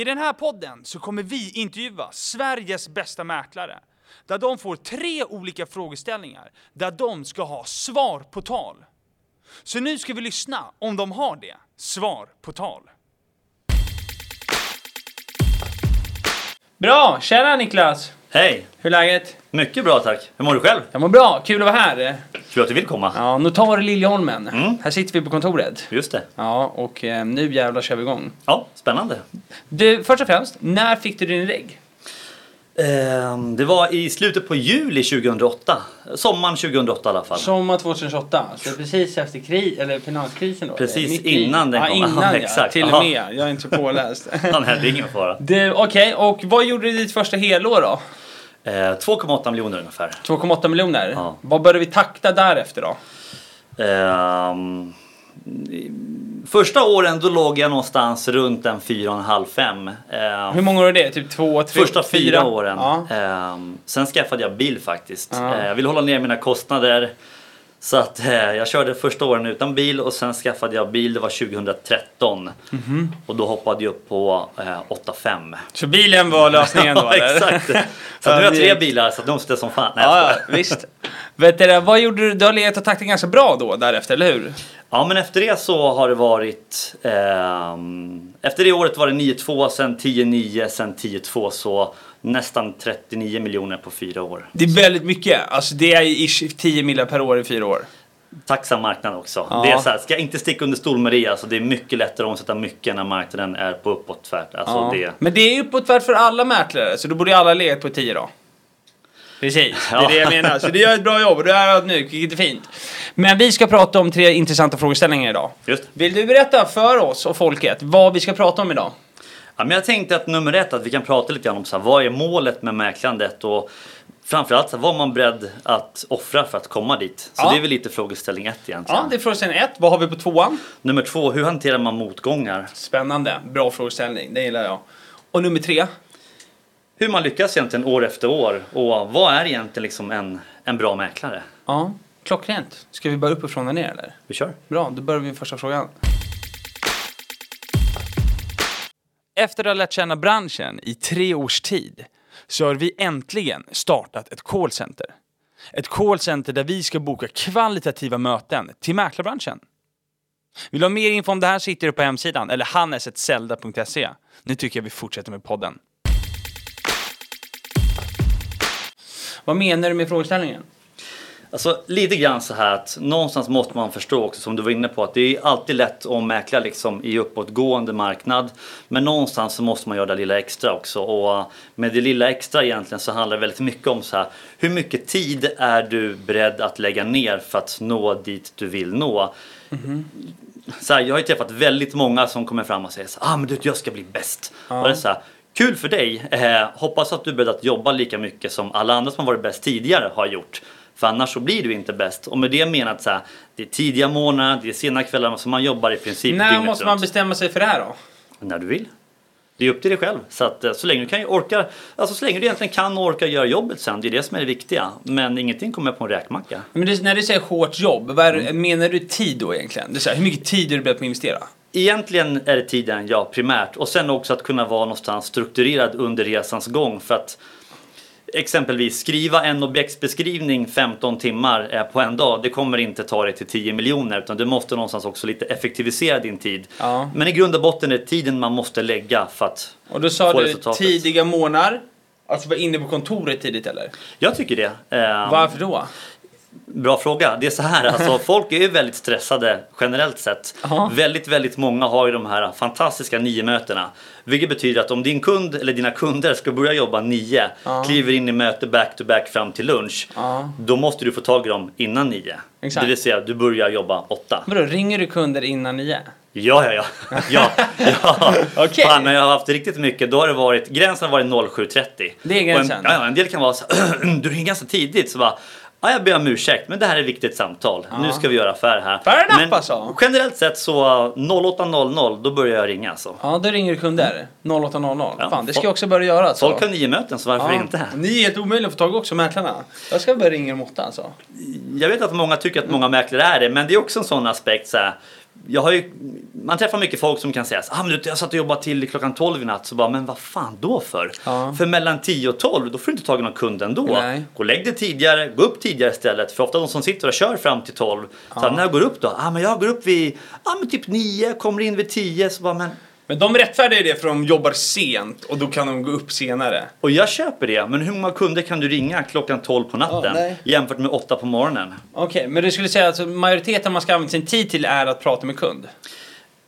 I den här podden så kommer vi intervjua Sveriges bästa mäklare. Där de får tre olika frågeställningar där de ska ha svar på tal. Så nu ska vi lyssna om de har det. Svar på tal. Bra! Tjena Niklas! Hej! Hur är läget? Mycket bra tack. Hur mår du själv? Jag mår bra, kul att vara här. Kul att du vill komma. Ja, Notar Liljeholmen. Mm. Här sitter vi på kontoret. Just det. Ja, och eh, nu jävlar kör vi igång. Ja, spännande. Du, först och främst, när fick du din regg? Ehm, det var i slutet på juli 2008. Sommaren 2008 i alla fall. Sommar 2028, så precis efter kri eller finanskrisen då? Precis Mitt i. innan den ja, kom. Innan Ja, ja, exakt. till och Aha. med. Jag är inte så påläst. Han hade ingen fara. Du, Okej, och vad gjorde du ditt första helår då? Eh, 2,8 miljoner ungefär. 2,8 miljoner? Ja. Vad började vi takta därefter då? I- första åren då låg jag någonstans runt en 4,5-5. Ehm, Hur många år är det? Typ två, tre, Första fyra åren. Ja. Ehm, sen skaffade jag bil faktiskt. Ja. Eh, jag ville hålla ner mina kostnader. Så att eh, jag körde första åren utan bil och sen skaffade jag bil, det var 2013. Mhm. Och då hoppade jag upp på eh, 8,5. Så bilen var lösningen då Ja, exakt. Så nu har jag tre bilar så de måste som fan. Nej, Ja, ja, visst. Vet du, vad gjorde du? Du har legat och taktat ganska bra då därefter, eller hur? Ja men efter det så har det varit ehm, Efter det året var det 9,2 sen 10,9 sen 10,2 så nästan 39 miljoner på fyra år. Det är väldigt mycket. Alltså det är ish 10 miljoner per år i fyra år. Tacksam marknad också. Ja. Det är så här, ska jag inte sticka under stol med det alltså det är mycket lättare att omsätta mycket när marknaden är på uppåtfärd. Alltså Ja. det, Men det är ju uppåtvärt för alla mäklare, så då borde ju alla legat på 10 då. Precis, det är Ja. det jag menar. Så du gör ett bra jobb och du är ödmjuk, vilket är fint. Men vi ska prata om tre intressanta frågeställningar idag. just. Vill du berätta för oss och folket vad vi ska prata om idag? Ja, men jag tänkte att nummer ett att vi kan prata lite grann om så här, vad är målet med mäklandet och framförallt så här, vad är man beredd att offra för att komma dit. Så Ja. det är väl lite frågeställning ett egentligen. Ja, det är frågeställning ett. Vad har vi på tvåan? Nummer två, hur hanterar man motgångar? Spännande, bra frågeställning, det gillar jag. Och nummer tre? Hur man lyckas egentligen år efter år och vad är egentligen liksom en, en bra mäklare? Ja, klockrent. Ska vi börja uppifrån och ner eller? Vi kör. Bra, då börjar vi med första frågan. Efter att ha lärt känna branschen i tre års tid så har vi äntligen startat ett callcenter. Ett callcenter där vi ska boka kvalitativa möten till mäklarbranschen. Vill du ha mer info om det här så hittar du på hemsidan eller hannesetzelda.se. Nu tycker jag vi fortsätter med podden. Vad menar du med frågeställningen? Alltså lite grann så här att någonstans måste man förstå också som du var inne på att det är alltid lätt att mäkla liksom i uppåtgående marknad. Men någonstans så måste man göra det lilla extra också och med det lilla extra egentligen så handlar det väldigt mycket om så här hur mycket tid är du beredd att lägga ner för att nå dit du vill nå? Så här, jag har ju träffat väldigt många som kommer fram och säger så här, ah men du jag ska bli bäst. Och det är så här, Kul för dig! Eh, hoppas att du är beredd att jobba lika mycket som alla andra som har varit bäst tidigare har gjort. För annars så blir du inte bäst. Och med det menat så här, det är tidiga morgnar, det är sena kvällar, så man jobbar i princip När måste man runt. bestämma sig för det här då? När du vill. Det är upp till dig själv. Så att eh, så länge du kan orka, alltså så länge du egentligen kan och orkar göra jobbet sen, det är det som är det viktiga. Men ingenting kommer på en räkmacka. Men det, när du säger hårt jobb, vad är, menar du tid då egentligen? Det är här, hur mycket tid är du beredd på att investera? Egentligen är det tiden, ja, primärt. Och sen också att kunna vara någonstans strukturerad under resans gång. För att exempelvis skriva en objektsbeskrivning 15 timmar eh, på en dag, det kommer inte ta dig till 10 miljoner. Utan du måste någonstans också lite effektivisera din tid. Ja. Men i grund och botten är det tiden man måste lägga för att Och då sa få du resultatet. tidiga månader. Alltså vara inne på kontoret tidigt eller? Jag tycker det. Eh, Varför då? Bra fråga. Det är så här, alltså, folk är ju väldigt stressade generellt sett. Aha. Väldigt, väldigt många har ju de här fantastiska nio mötena. Vilket betyder att om din kund eller dina kunder ska börja jobba nio, Ja. kliver in i möte back to back fram till lunch. Ja. Då måste du få tag i dem innan nio. Exakt. Det vill säga, du börjar jobba åtta. Vadå, ringer du kunder innan nio? Ja, ja, ja. ja, ja. Okej. Fan, när jag har haft riktigt mycket, då har det varit, gränsen har varit 07.30. Det är gränsen. Och En, ja, en del kan vara så du ringer ganska tidigt så bara Ja, jag ber om ursäkt, men det här är ett viktigt samtal. Nu ska vi göra affär här. Fair enough, men alltså. generellt sett så 08.00, då börjar jag ringa alltså. Ja, då ringer du kunder. 0800. Ja, Fan, det ska jag också börja göra alltså. Folk har nio möten, så varför ja. inte? Ni är helt omöjliga att få tag i också, mäklarna. Jag ska börja ringa dem åtta alltså. Jag vet att många tycker att många mäklare är det, men det är också en sån aspekt så här. Jag har ju, man träffar mycket folk som kan säga ah, men jag satt och jobbade till klockan 12 i natt. Så bara, men vad fan då för? Ja. För mellan 10 och 12 då får du inte tag i någon kund ändå. Nej. Gå och lägg dig tidigare, gå upp tidigare istället. För ofta de som sitter och kör fram till 12. Så här, när jag går upp då? Ah, men jag går upp vid ah, men typ 9, kommer in vid 10. Så bara, men Men de rättfärdigar det för de jobbar sent och då kan de gå upp senare. Och jag köper det, men hur många kunder kan du ringa klockan 12 på natten nej. jämfört med 8 på morgonen? Okej, men du skulle säga att majoriteten man ska använda sin tid till är att prata med kund?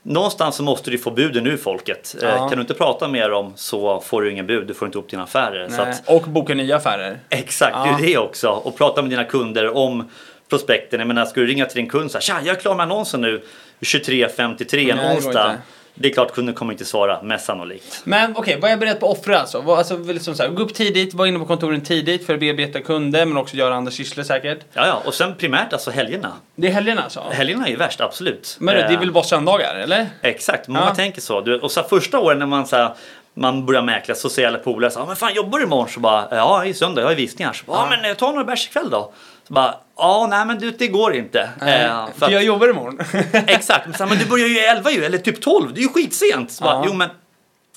Någonstans så måste du få buden ur folket. Eh, Ja. Kan du inte prata med dem så får du ingen bud, du får inte upp dina affärer. Att, Och boka nya affärer. exakt, Ja. det är det också. Och prata med dina kunder om prospekten. Jag menar, ska du ringa till din kund så här, tja, jag är klar med annonsen nu 23.53 en onsdag. Det är klart kunden kommer inte svara, mest sannolikt. Men okej, vad är jag beredd på att offra alltså? Vad, alltså liksom så här, gå upp tidigt, vara inne på kontoren tidigt för att bearbeta kunder men också göra andra sysslor säkert. Ja, ja, och sen primärt alltså helgerna. Det är helgerna alltså? Helgerna är ju värst, absolut. Men det är Eh, väl bara söndagar, eller? Exakt, många Ja. tänker så. Du, och så här, första åren när man så här, man börjar mäkla så säger alla polare så här, men fan jobbar du imorgon? Så bara, ja i söndag, jag har visningar. Så bara, ja men eh, ta några bärs ikväll då. Så bara, ja nej men du det går inte. Eh, för att- jag jobbar imorgon. Exakt, men, så men du börjar ju 11 ju, eller typ 12, det är ju skitsent. Så bara. Jo men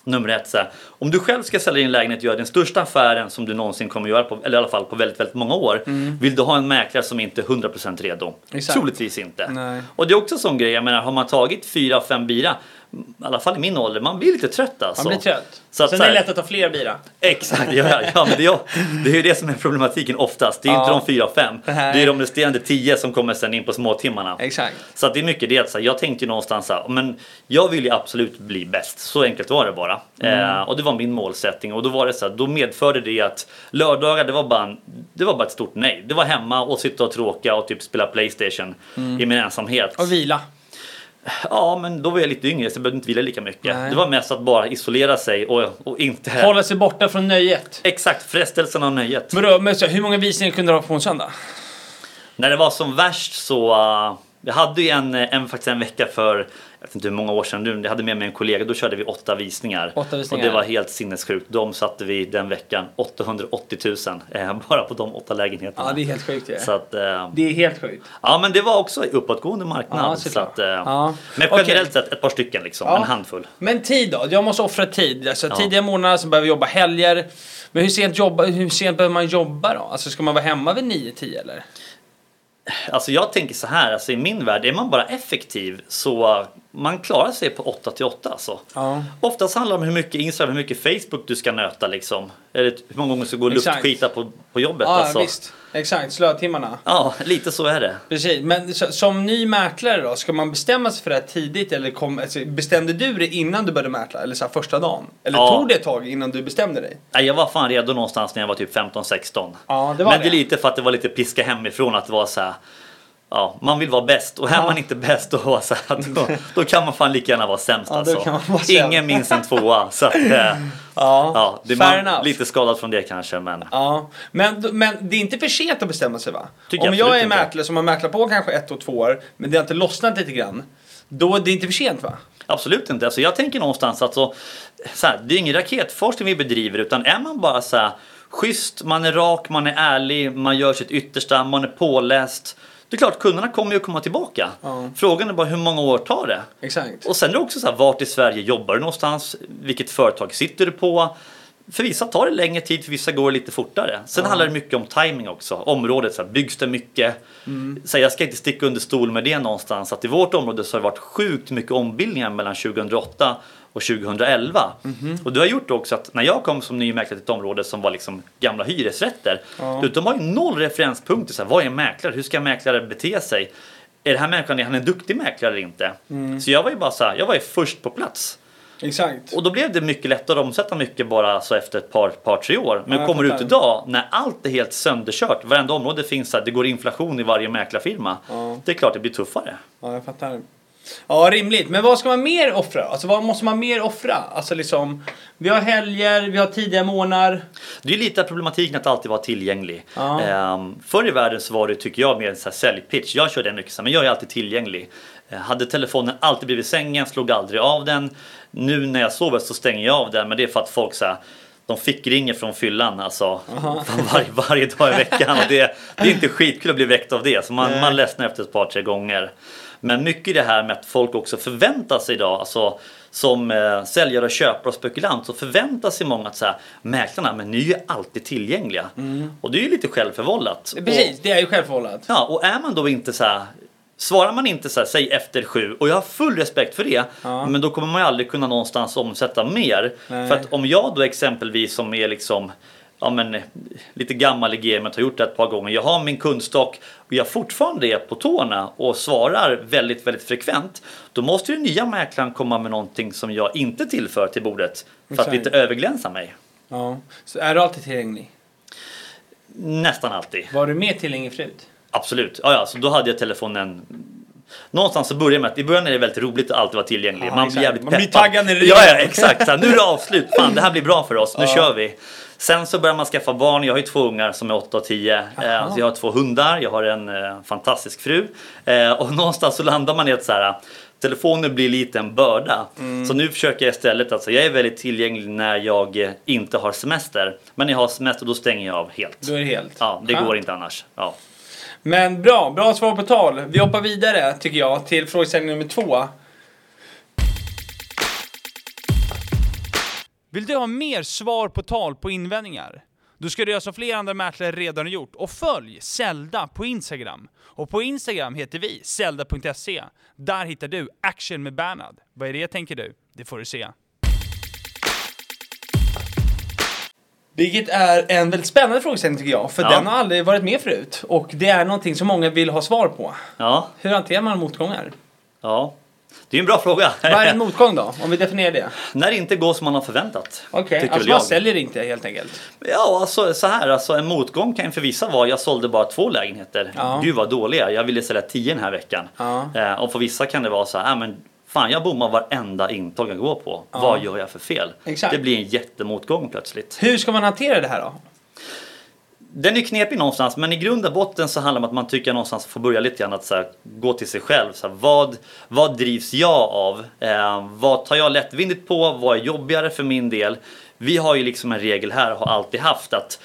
Nummer ett, så här, om du själv ska sälja din lägenhet och göra den största affären som du någonsin kommer göra, på, eller i alla fall på väldigt, väldigt många år. Vill du ha en mäklare som inte är 100% redo? Mm. Exakt. Troligtvis inte. Nej. Och det är också en sån grej, jag menar har man tagit fyra, fem bira, i alla fall i min ålder, man blir lite trött alltså. Man blir trött. Så att Sen så är här- det lätt att ta fler bira. Exakt, ja, ja, men det, är, det är ju det som är problematiken oftast. Det är ju inte Ja. de fyra, fem. Det är de resterande tio som kommer sen in på småtimmarna. Exakt. Så att det är mycket det. att Så här, jag tänkte ju någonstans så här, men jag vill ju absolut bli bäst. Så enkelt var det bara. Mm. Eh, och det var min målsättning. Och då var det så här, då medförde det att lördagar det var, bara en, det var bara ett stort nej. Det var hemma och sitta och tråka och typ spela Playstation i min ensamhet. Mm. Och vila. Ja, men då var jag lite yngre så jag behövde inte vila lika mycket. Nej. Det var mest att bara isolera sig och, och inte... Hålla sig borta från nöjet. Exakt, frestelsen av nöjet. Men då, men så, hur många visningar kunde du ha på en söndag? När det var som värst så... Uh, jag hade ju en, en, faktiskt en vecka för, vet inte hur många år sedan jag hade med mig en kollega, då körde vi åtta visningar. Åtta visningar. Och det var helt sinnessjukt. De satte vi den veckan 880 000 eh, bara på de åtta lägenheterna. Ja, det är helt sjukt ju. Så att, eh, Det är helt sjukt. ja men det var också uppåtgående marknad. Ja, så att, eh, Ja. Men generellt sett ett par stycken liksom, Ja. en handfull. Men tid då? Jag måste offra tid. Alltså, Tidiga morgnar så behöver jag jobba helger. Men hur sent, jobba, hur sent behöver man jobba då? Alltså ska man vara hemma vid 9-10 eller? Alltså jag tänker så här, alltså i min värld, är man bara effektiv så man klarar sig på 8 till 8 alltså. Ja. Oftast handlar det om hur mycket Instagram, hur mycket Facebook du ska nöta liksom. Eller hur många gånger du ska gå och Exakt. luftskita på, på jobbet Ja, alltså. visst. Exakt, slötimmarna. Ja, lite så är det. Precis, men så, som ny mäklare då, ska man bestämma sig för det här tidigt eller kom, alltså, bestämde du det innan du började mäkla? Eller så här, första dagen? Eller Ja. tog det ett tag innan du bestämde dig? Nej, Jag var fan redo någonstans när jag var typ 15-16. Ja, det var Men det är det. lite för att det var lite piska hemifrån att det var så här. Ja, man vill vara bäst och är Ja. man inte bäst då, så här, då, då kan man fan lika gärna vara sämst Ja, alltså. vara sämst. Ingen minns en tvåa. Så att, eh, Ja, ja, det är man lite skadad från det kanske men. Ja, men, men det är inte för sent att bestämma sig va? Tycker Om jag är mäklare som har mäklat på kanske ett och två år, men det har inte lossnat lite grann. Då är det inte för sent va? Absolut inte. Alltså jag tänker någonstans att så, så här, det är ingen raketforskning vi bedriver utan är man bara så här schysst, man är rak, man är ärlig, man gör sitt yttersta, man är påläst. Det är klart kunderna kommer ju att komma tillbaka. Ja. Frågan är bara hur många år tar det? Exakt. Och sen är det också så här, vart i Sverige jobbar du någonstans? Vilket företag sitter du på? För vissa tar det längre tid, för vissa går det lite fortare. Sen handlar det mycket om timing också. Området, så här, byggs det mycket? Så här, jag ska inte sticka under stol med det någonstans. Att i vårt område så har det varit sjukt mycket ombildningar mellan 2008 och 2011. Och det har gjort också att när jag kom som ny mäklare till ett område som var liksom gamla hyresrätter. Ja. Du, de har ju noll referenspunkter. Så här, vad är en mäklare? Hur ska en mäklare bete sig? Är det här människan, är han en duktig mäklare eller inte? Så jag var ju bara så här, jag var ju först på plats. Exakt. Och då blev det mycket lättare att omsätta mycket bara så efter ett par, par tre år. Men Ja, kommer du ut idag när allt är helt sönderkört, varenda område finns så här, det går inflation i varje mäklarfirma. Ja. Det är klart det blir tuffare. Ja, jag fattar. Ja, rimligt. Men vad ska man mer offra? Alltså vad måste man mer offra? Alltså liksom, vi har helger, vi har tidiga månader. Det är lite problematiken att alltid vara tillgänglig. Ja. Ehm, förr i världen så var det, tycker jag, mer en så här säljpitch. Jag körde den mycket men jag är alltid tillgänglig. Eh, hade telefonen alltid blivit sängen, slog aldrig av den. Nu när jag sover så stänger jag av den, men det är för att folk så här, de fick ringer från fyllan alltså varje, varje dag i veckan och det, det är inte skitkul att bli väckt av det så man, Nej. man ledsnar efter ett par tre gånger. Men mycket i det här med att folk också förväntar sig idag, alltså som eh, säljare, och köpare och spekulant så förväntar sig många att så här, mäklarna, men ni är ju alltid tillgängliga. Och det är ju lite självförvållat. Och, Precis, det är ju självförvållat. ja, och är man då inte så här Svarar man inte så här, säg efter sju, och jag har full respekt för det, Ja. men då kommer man ju aldrig kunna någonstans omsätta mer. Nej. För att om jag då exempelvis som är liksom Ja men lite gammal i gamet, har gjort det ett par gånger. Jag har min kundstock och jag fortfarande är på tårna och svarar väldigt, väldigt frekvent. Då måste ju nya mäklaren komma med någonting som jag inte tillför till bordet. För att lite överglänsa mig. Ja. Så är du alltid tillgänglig? Nästan alltid. Var du mer tillgänglig förut? Absolut. Ja, ja, så då hade jag telefonen Någonstans så börjar med att i början är det väldigt roligt att alltid vara tillgänglig. Ja, man exakt. blir jävligt Man blir peppad. taggad när det Ja, ja exakt. Så här, nu är det avslut. Fan, det här blir bra för oss. Nu Ja. kör vi. Sen så börjar man skaffa barn. Jag har ju två ungar som är 8 och 10. Eh, Aha. jag har två hundar. Jag har en eh, fantastisk fru. Eh, och någonstans så landar man i att så här, telefonen blir lite en börda. Mm. Så nu försöker jag istället, alltså jag är väldigt tillgänglig när jag eh, inte har semester. Men när jag har semester då stänger jag av helt. Då är det helt. Ja, det Skönt. går inte annars. Ja. Men bra, bra svar på tal. Vi hoppar vidare tycker jag till frågeställning nummer två. Vill du ha mer svar på tal på invändningar? Då ska du göra som flera andra mäklare redan har gjort och följ Zelda på Instagram. Och på Instagram heter vi zelda.se. Där hittar du action med Bernhard. Vad är det tänker du? Det får du se. Vilket är en väldigt spännande frågeställning tycker jag. För Ja. den har aldrig varit med förut. Och det är någonting som många vill ha svar på. Ja, Hur hanterar man motgångar? ja. Det är en bra fråga. Vad är en motgång då? Om vi definierar det. När det inte går som man har förväntat. Okej, tycker alltså man jag. säljer inte helt enkelt. Ja, alltså så här. Alltså, en motgång kan för vissa vara jag sålde bara två lägenheter. Ja. Gud vad dåliga. Jag ville sälja tio den här veckan. Ja. Eh, och för vissa kan det vara så här. "Ah, men fan, jag bommar varenda intag jag går på. Ja. Vad gör jag för fel? Exakt. Det blir en jättemotgång plötsligt. Hur ska man hantera det här då? Den är knepig någonstans men i grund och botten så handlar det om att man tycker någonstans får börja lite grann att så här, gå till sig själv. Så här, vad, vad drivs jag av? Eh, vad tar jag lättvindigt på? Vad är jobbigare för min del? Vi har ju liksom en regel här och har alltid haft att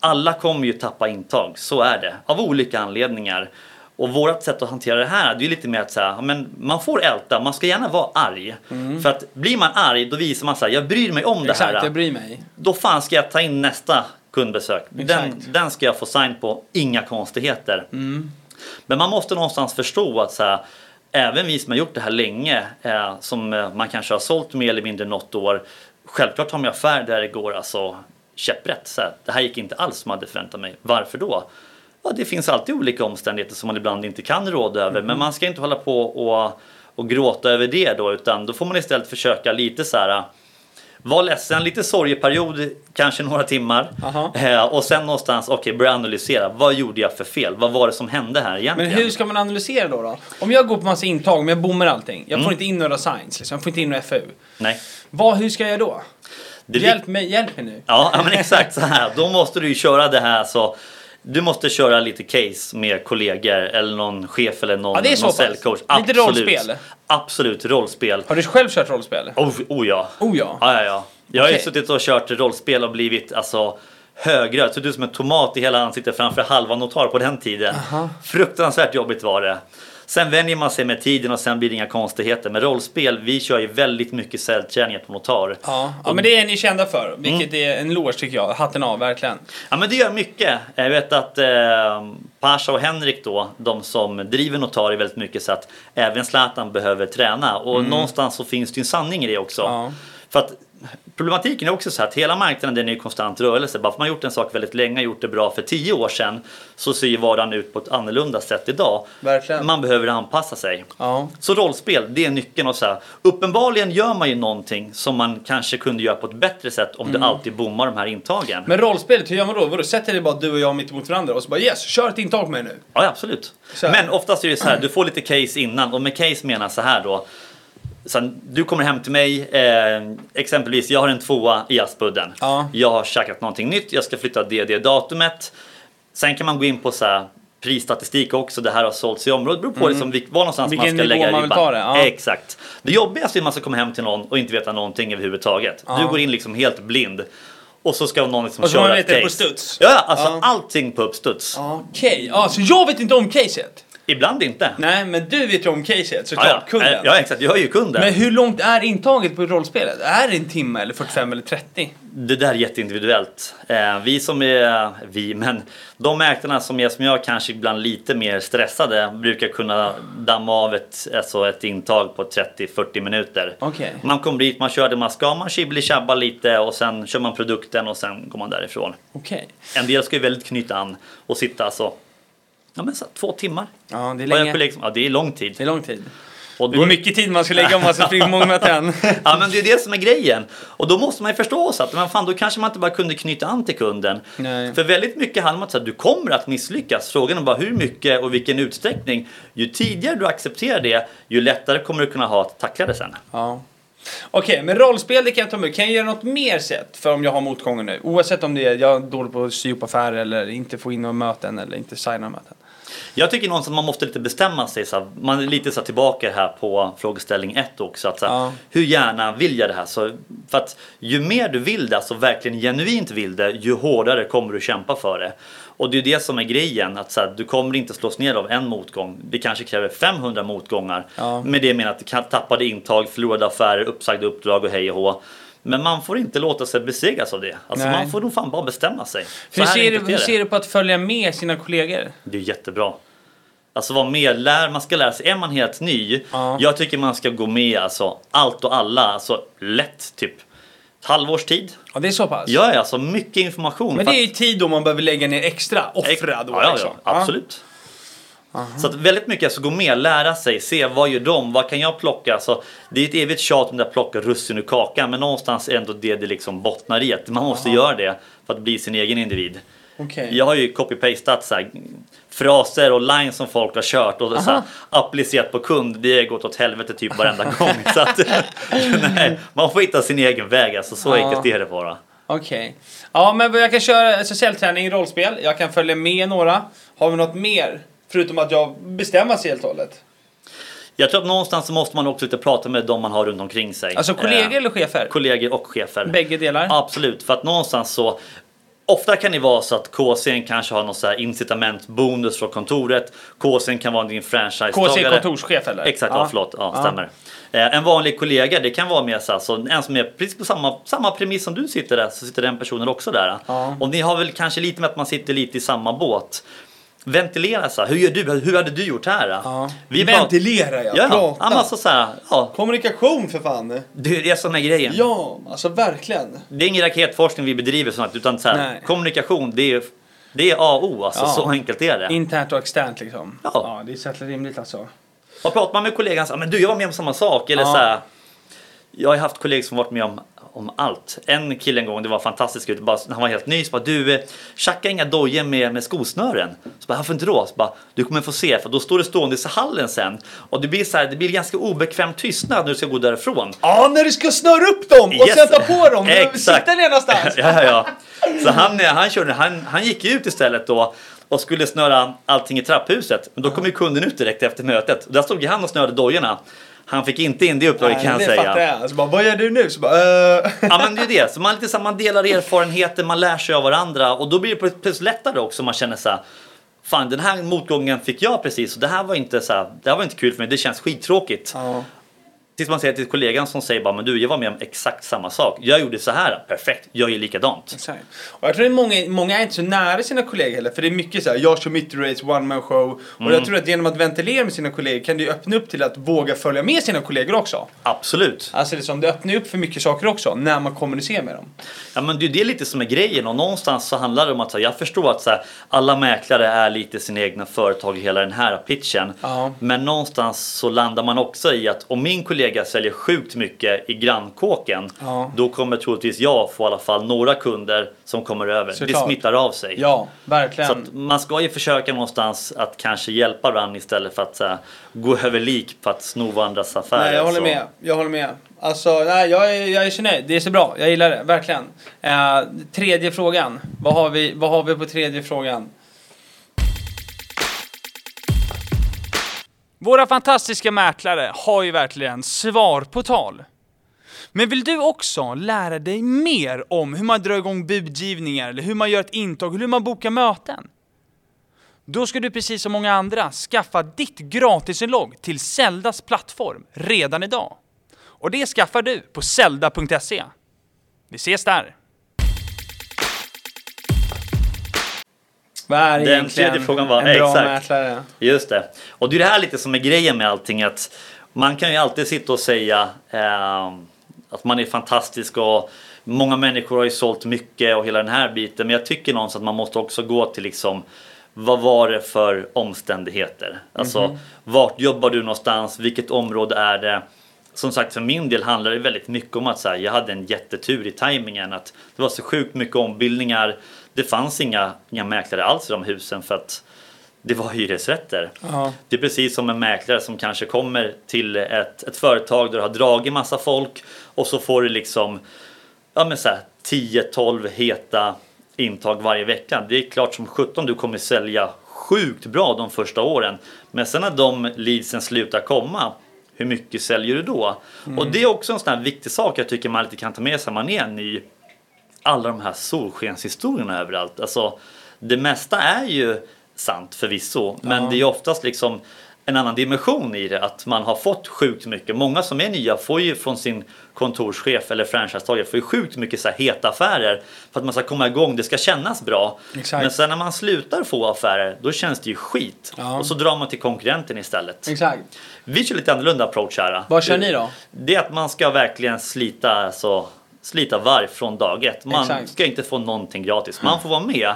alla kommer ju tappa intag, så är det. Av olika anledningar. Och vårt sätt att hantera det här det är lite mer att säga, men man får älta, man ska gärna vara arg. För att blir man arg då visar man så här, jag bryr mig om det Exakt, här jag bryr mig. då fan ska jag ta in nästa kundbesök. Den, Exakt. den ska jag få sign på, inga konstigheter. Men man måste någonstans förstå att så här, även vi som har gjort det här länge, eh, som eh, man kanske har sålt mer eller mindre något år, självklart har man affär där det går alltså käpprätt. Så här, det här gick inte alls som jag hade förväntat mig. Varför då? Ja, det finns alltid olika omständigheter som man ibland inte kan råda över, men man ska inte hålla på och, och gråta över det då, utan då får man istället försöka lite så här var ledsen, lite sorgeperiod, kanske några timmar. Eh, och sen någonstans, okej, börja analysera. Vad gjorde jag för fel? Vad var det som hände här Men egentligen? hur ska man analysera då? då? Om jag går på massa intag men jag bommar allting. Jag Mm. får inte in några signs, liksom. jag får inte in några FU. Nej. Vad, hur ska jag då? Det Hjälp mig, hjälp mig nu. Ja, ja, men exakt så här. Då måste du ju köra det här så du måste köra lite case med kollegor eller någon chef eller någon, Ja, det är så någon säljcoach. Lite rollspel. Absolut, rollspel. Har du själv kört rollspel? Oh, oh ja. Oh ja. Ja, ja, ja. Jag har ju suttit och kört rollspel och blivit alltså högröd. Suttit ut som en tomat i hela ansiktet framför halva notar på den tiden. Aha. Fruktansvärt jobbigt var det. Sen vänjer man sig med tiden och sen blir det inga konstigheter. Men rollspel, vi kör ju väldigt mycket säljträningar på notar. Ja, ja men det är ni kända för. Vilket Mm. är en eloge tycker jag. Hatten av, verkligen. Ja men det gör mycket. Jag vet att eh, Pasha och Henrik då, de som driver notar är väldigt mycket så att även Zlatan behöver träna. Och någonstans så finns det ju en sanning i det också. Ja. För att problematiken är också så här att hela marknaden den är i konstant rörelse. Bara för man har gjort en sak väldigt länge, gjort det bra för tio år sedan, så ser vardagen ut på ett annorlunda sätt idag. Verkligen. Man behöver anpassa sig. Ja. Så rollspel, det är nyckeln. Och så här, uppenbarligen gör man ju någonting som man kanske kunde göra på ett bättre sätt om Mm. du alltid bommar de här intagen. Men rollspelet, hur gör man då? Vadå, sätter ni bara du och jag mitt emot varandra och så bara yes, kör ett intag med mig nu. Ja, absolut. Så. Men oftast är det så här, du får lite case innan och med case menar jag så här då. Sen, du kommer hem till mig, eh, exempelvis jag har en tvåa i Aspudden. Ja. Jag har käkat någonting nytt, jag ska flytta det, det datumet. Sen kan man gå in på så här, prisstatistik också, det här har sålts i området. Det beror på liksom, vil- var någonstans Mm. Vilken man ska lägga man ribban. det, ja. Exakt. Det jobbigaste är att man ska komma hem till någon och inte veta någonting överhuvudtaget. Ja. Du går in liksom helt blind. Och så ska någon liksom Och så köra ett case. på studs. Ja, alltså Ja. allting på uppstuds. Okej, ja, så jag vet inte om caset. Ibland inte. Nej, men du vet ju om caset Ja, såklart, ja. kunden. ja, exakt. Jag är ju kunden. Men hur långt är intaget på rollspelet? Är det en timme eller 45 eller 30? Det där är jätteindividuellt. Eh, vi som är, vi, men de mäklarna som är som jag kanske ibland lite mer stressade brukar kunna damma av ett, alltså ett intag på 30-40 minuter. Okej. Man kommer dit, man kör det man ska, man chibbli tjabba lite och sen kör man produkten och sen går man därifrån. Okej. En del ska ju väldigt knyta an och sitta alltså, ja men så, här, två timmar. Ja, det är länge. kollegor som- Ja, det är lång tid. Det är lång tid. Och Det är mycket tid man ska lägga om man ska springa många möten. Ja men det är det som är grejen. Och då måste man ju förstå så att men fan, då kanske man inte bara kunde knyta an till kunden. Nej. För väldigt mycket handlar om att säga, du kommer att misslyckas. Frågan är bara hur mycket och vilken utsträckning. Ju tidigare du accepterar det, ju lättare kommer du kunna ha att tackla det sen. Ja. Okej, men rollspel det kan jag ta med. Kan jag göra något mer sätt för om jag har motgångar nu? Oavsett om det är jag är dålig på att sy upp affärer eller inte få in några möten eller inte signa möten. Jag tycker någonstans att man måste lite bestämma sig. Så här, man är lite så här tillbaka här på frågeställning ett också. Att, så här, Ja. Hur gärna vill jag det här? Så, för att ju mer du vill det, alltså verkligen genuint vill det, ju hårdare kommer du kämpa för det. Och det är det som är grejen, att så här, du kommer inte slås ner av en motgång. Det kanske kräver 500 motgångar. Ja. Med det menar att du tappade intag, förlorade affärer, uppsagda uppdrag och hej och hå. Men man får inte låta sig besegras av det. Alltså Nej. man får nog fan bara bestämma sig. Så Hur ser, du, hur ser du på att följa med sina kollegor? Det är jättebra. Alltså vara med, lär, man ska lära sig. Är man helt ny, Ja. jag tycker man ska gå med alltså allt och alla, alltså lätt typ ett halvårs tid. Ja, det är så pass? Ja, alltså mycket information. Men det är ju tid då man behöver lägga ner extra, offra då ja, ja, liksom. ja, absolut. Så att väldigt mycket, alltså gå med, lära sig, se vad gör de, vad kan jag plocka? Alltså, det är ett evigt tjat om att plocka russin ur kakan, men någonstans är ändå det det liksom bottnar i. Att man måste göra det för att bli sin egen individ. Okej. Jag har ju copy-pastat fraser och lines som folk har kört och så här, applicerat på kund. Det har gått åt helvete typ varenda gång. Så att, nej, man får hitta sin egen väg. Alltså, så Ja. enkelt är det bara. Okej. Ja, men jag kan köra alltså, cellträning, rollspel. Jag kan följa med några. Har vi något mer? Förutom att jag bestämmer sig helt och hållet. Jag tror att någonstans så måste man också lite prata med de man har runt omkring sig. Alltså kollegor Eh, eller chefer? kollegor och chefer. Bägge delar? Absolut, för att någonstans så Ofta kan det vara så att KCn kanske har någon så här incitamentbonus från kontoret. KCn kan vara din franchisetagare. KC är kontorschef eller? Exakt, ja, förlåt. Ja, stämmer. Eh, En vanlig kollega, det kan vara mer så här, så en som är precis på samma, samma premiss som du sitter där, så sitter den personen också där. Ja. Och ni har väl kanske lite med att man sitter lite i samma båt. Ventilera så här, hur gör du? Hur hade du gjort här? Ja. Vi Ventilera ja, Ja, prata. ja alltså så här, ja. Kommunikation för fan. Det är är grejen. Ja, alltså verkligen. Det är ingen raketforskning vi bedriver sånt, utan så här, kommunikation det är, det är A och O. Alltså, Ja. Så enkelt är det. Internt och externt liksom. Ja. ja det är så jävla rimligt alltså. Och pratar man med kollegan så här, men du jag var med om samma sak. Eller Ja. så här, jag har haft kollegor som varit med om, om allt. En kille en gång, det var fantastiskt kul, bara, han var helt ny, så bara du, eh, tjacka inga dojor med, med skosnören. Så bara, varför inte då? Så bara, du kommer få se, för då står det stående i hallen sen. Och det blir, så här, det blir ganska obekväm tystnad när du ska gå därifrån. Ja, när du ska snöra upp dem och Yes. sätta på dem. Exakt. Sitta ner någonstans. ja, ja, ja. Så han, eh, han, körde, han, han gick ut istället då och skulle snöra allting i trapphuset. Men då kom ju kunden ut direkt efter mötet. Och där stod han och snörde dojorna. Han fick inte in det uppdraget kan jag säga. fattar jag. Alltså bara, vad gör du nu? Så bara, uh... Ja men det är det. Så man, lite så man delar erfarenheter, man lär sig av varandra och då blir det plötsligt lättare också. Man känner så här. Fan den här motgången fick jag precis och det här var inte så här, det här var inte kul för mig. Det känns skittråkigt. ja. Tills man säger till kollegan som säger bara men du jag var med om exakt samma sak. Jag gjorde så här. Perfekt. Jag gör likadant. Exakt. Och jag tror att många, många är inte så nära sina kollegor heller. För det är mycket så här, jag kör mitt race, one man show. Och Mm. jag tror att genom att ventilera med sina kollegor kan det öppna upp till att våga följa med sina kollegor också. Absolut. Alltså liksom, det öppnar upp för mycket saker också när man kommunicerar med dem. Ja men det är lite som är grejen och någonstans så handlar det om att här, jag förstår att här, alla mäklare är lite sina egna företag i hela den här pitchen. Ja. Men någonstans så landar man också i att om min kollega säljer sjukt mycket i grannkåken Ja. då kommer troligtvis jag få i alla fall några kunder som kommer över. Det Såklart. smittar av sig. Ja, verkligen. Så att man ska ju försöka någonstans att kanske hjälpa varandra istället för att här, gå över lik på att sno varandras affärer. Nej, jag håller så. med. Jag håller med. Alltså, nej, jag är, jag är så nöjd. Det är så bra. Jag gillar det, verkligen. Eh, tredje frågan. Vad har, vi, vad har vi på tredje frågan? Våra fantastiska mäklare har ju verkligen svar på tal. Men vill du också lära dig mer om hur man drar igång budgivningar, eller hur man gör ett intag, eller hur man bokar möten? Då ska du precis som många andra skaffa ditt gratisinlogg till Zeldas plattform redan idag. Och det skaffar du på zelda.se. Vi ses där! Vad är Den tredje frågan var- en bra exakt. mäklare? Just det. Och det är det här lite som är grejen med allting att man kan ju alltid sitta och säga eh, att man är fantastisk och många människor har ju sålt mycket och hela den här biten. Men jag tycker någonstans att man måste också gå till liksom vad var det för omständigheter? Alltså vart jobbar du någonstans? Vilket område är det? Som sagt för min del handlar det väldigt mycket om att så här, jag hade en jättetur i tajmingen. Att det var så sjukt mycket ombildningar. Det fanns inga, inga mäklare alls i de husen för att det var hyresrätter. Ja. Det är precis som en mäklare som kanske kommer till ett, ett företag där du har dragit massa folk och så får du liksom ja, men så här, 10-12 heta intag varje vecka. Det är klart som 17 du kommer sälja sjukt bra de första åren. Men sen när de leadsen slutar komma, hur mycket säljer du då? Och det är också en sån här viktig sak jag tycker man lite kan ta med sig när man är ny alla de här solskenshistorierna överallt. Alltså, det mesta är ju sant förvisso, men Ja. det är oftast liksom en annan dimension i det. Att man har fått sjukt mycket. Många som är nya får ju från sin kontorschef eller franchisetagare får ju sjukt mycket så här heta affärer för att man ska komma igång. Det ska kännas bra. Exakt. Men sen när man slutar få affärer, då känns det ju skit. Ja. Och så drar man till konkurrenten istället. Exakt. Vi kör lite annorlunda approach här. Vad kör ni då? Det är att man ska verkligen slita, alltså, slita varv från dag ett. Man Exakt. ska inte få någonting gratis. Man får vara med.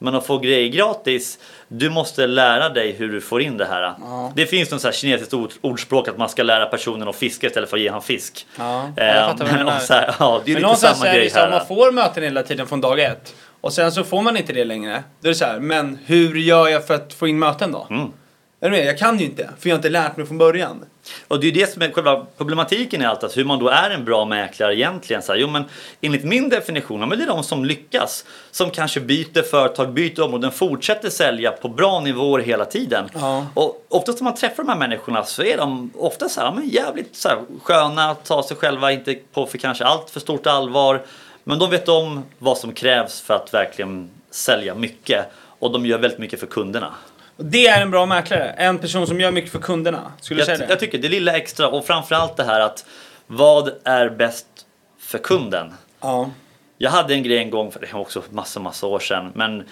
Men att få grejer gratis, du måste lära dig hur du får in det här. Ja. Det finns något så här kinesiskt ord, ordspråk att man ska lära personen att fiska istället för att ge han fisk. Ja, Eh, jag fattar vad du men menar. så här, ja, det är Men lite samma är grej här. man får möten hela tiden från dag ett. Och sen så får man inte det längre. Då är det så här, men hur gör jag för att få in möten då? Mm. Är du med? Jag kan ju inte, för jag har inte lärt mig från början. Och det är ju det som är själva problematiken i allt, att hur man då är en bra mäklare egentligen. Så här, jo men enligt min definition, ja, men det är de som lyckas. Som kanske byter företag, byter områden, fortsätter sälja på bra nivåer hela tiden. Ja. Och oftast när man träffar de här människorna så är de ofta så här, men jävligt så här, sköna, tar sig själva inte på för kanske allt för stort allvar. Men de vet om vad som krävs för att verkligen sälja mycket. Och de gör väldigt mycket för kunderna. Det är en bra mäklare. En person som gör mycket för kunderna. Skulle du säga Jag, det? jag tycker det lilla extra och framförallt det här att vad är bäst för kunden? Ja. Jag hade en grej en gång, för det var också massa, massa år sedan, men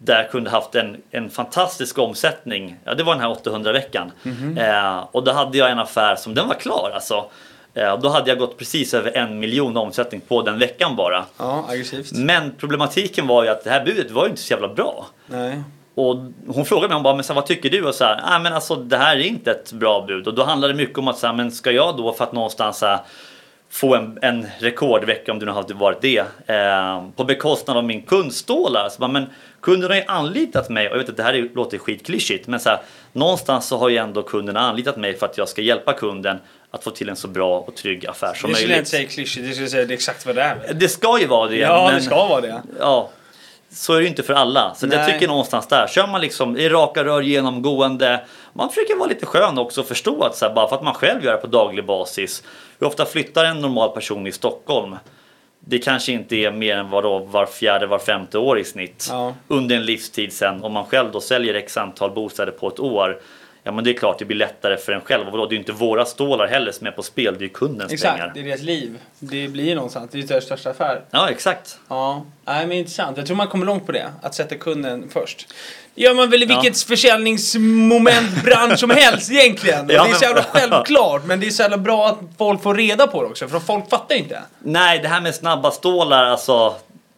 där jag kunde haft en, en fantastisk omsättning. Ja, det var den här 800-veckan. Mhm. Eh, och då hade jag en affär som den var klar alltså. Eh, då hade jag gått precis över en miljon omsättning på den veckan bara. Ja, aggressivt. Men problematiken var ju att det här budet var ju inte så jävla bra. Nej. Och hon frågade mig, hon bara, men så vad tycker du? Och så här, ah, men alltså det här är inte ett bra bud. Och då handlade det mycket om att, så här, men ska jag då för att någonstans här, få en, en rekordvecka, om det nu hade varit det, eh, på bekostnad av min kundstålar. Så bara, men kunden har ju anlitat mig, och jag vet att det här är, låter skitklyschigt, men så här, någonstans så har ju ändå kunden anlitat mig för att jag ska hjälpa kunden att få till en så bra och trygg affär som Det skulle jag möjligt. inte säga klyschigt, det skulle säga det är exakt vad det är. Det ska ju vara det. Ja, men, det ska vara det. Ja, så är det ju inte för alla. Så jag tycker någonstans där, kör man liksom i raka rör genomgående. Man försöker vara lite skön också och förstå att så här, bara för att man själv gör det på daglig basis. Hur ofta flyttar en normal person i Stockholm? Det kanske inte är mer än vadå, var fjärde, var femte år i snitt. Ja. Under en livstid sen. Om man själv då säljer x antal bostäder på ett år. Ja men det är klart det blir lättare för en själv. Och vadå, det är ju inte våra stålar heller som är på spel. Det är ju kundens Exakt, pengar. det är deras liv. Det blir någonstans, det är deras största affär. Ja exakt. Ja, nej men intressant. Jag tror man kommer långt på det. Att sätta kunden först. Det gör man väl i Ja. vilket försäljningsmoment, bransch som helst egentligen. Ja, det är så jävla självklart, men det är så jävla bra att folk får reda på det också. För folk fattar ju inte. Nej, det här med snabba stålar, alltså.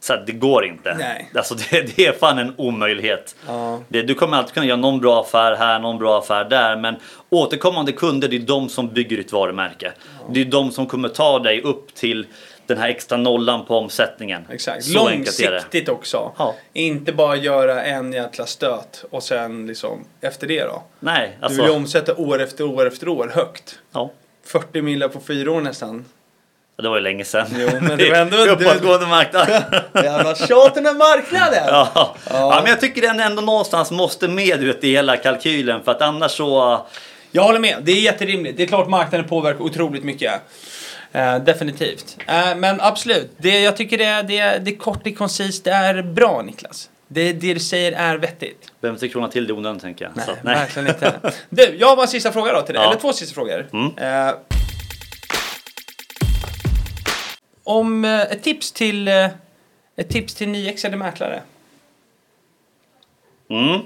Så här, det går inte. Nej. Alltså, det, det är fan en omöjlighet. Ja. Det, du kommer alltid kunna göra någon bra affär här, någon bra affär där. Men återkommande kunder, det är de som bygger ditt varumärke. Det är de som kommer ta dig upp till den här extra nollan på omsättningen. Exakt. Så. Långsiktigt också. Ja. Inte bara göra en jäkla stöt och sen liksom efter det då. Nej, Du vill alltså. omsätta år efter år efter år högt. Ja. 40 miljoner på fyra år nästan. Det var ju länge sedan. Jo, men det var ändå- är uppåtgående marknad. Jävla tjat den här marknaden! Ja. ja, men jag tycker den ändå någonstans måste med ut i hela kalkylen för att annars så... Jag håller med, det är jätterimligt. Det är klart marknaden påverkar otroligt mycket. Eh, definitivt. Eh, men absolut, det, jag tycker det, det, det är kort, det är koncist, det är bra Niklas. Det, det du säger är vettigt. Behöver inte krona till det onödan tänker jag. Nej, Så att, verkligen inte. Du, jag har bara en sista fråga då till dig. Ja. Eller två sista frågor. Mm. Eh, om eh, ett tips till eh, ett tips till nyexade mäklare. Mm.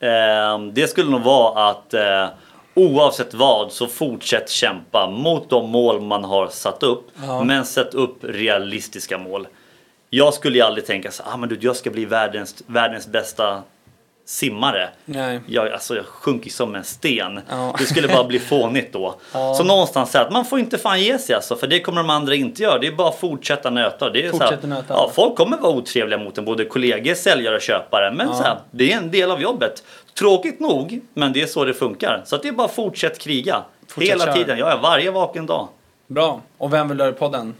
Ehm, det skulle nog vara att eh, oavsett vad så fortsätt kämpa mot de mål man har satt upp. Ja. Men sätt upp realistiska mål. Jag skulle ju aldrig tänka så ah, men du, jag ska bli världens, världens bästa simmare. Nej. Jag, alltså, jag sjunker som en sten. Ja. Det skulle bara bli fånigt då. Ja. Så någonstans så att man får inte fan ge sig alltså, för det kommer de andra inte göra. Det är bara att fortsätta nöta. Det är så här, Fortsätta nöta. Ja, folk kommer vara otrevliga mot en, både kollegor, säljare och köpare. Men Ja. så här, det är en del av jobbet. Tråkigt nog, men det är så det funkar. Så det är bara att fortsätt kriga. Fortsätt Hela köra. tiden, ja, varje vaken dag. Bra. Och vem vill höra podden?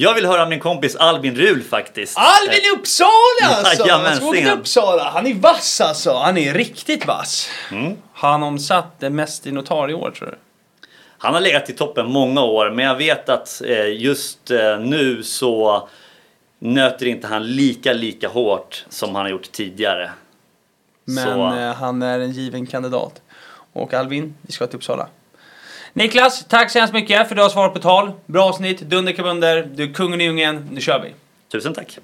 Jag vill höra min kompis Albin Rul faktiskt. Albin i Uppsala alltså! Jajamensan. Till Uppsala. Han är vass alltså. Han är riktigt vass. Mm. Har han omsatt det mest i notarie år tror du? Han har legat i toppen många år, men jag vet att eh, just eh, nu så nöter inte han lika, lika hårt som han har gjort tidigare. Men Så- eh, han är en given kandidat. Och Albin, vi ska till Uppsala. Niklas, tack så hemskt mycket för att du har svarat på tal. Bra avsnitt, dunderkabunder, du är kungen i djungeln. Nu kör vi! Tusen tack!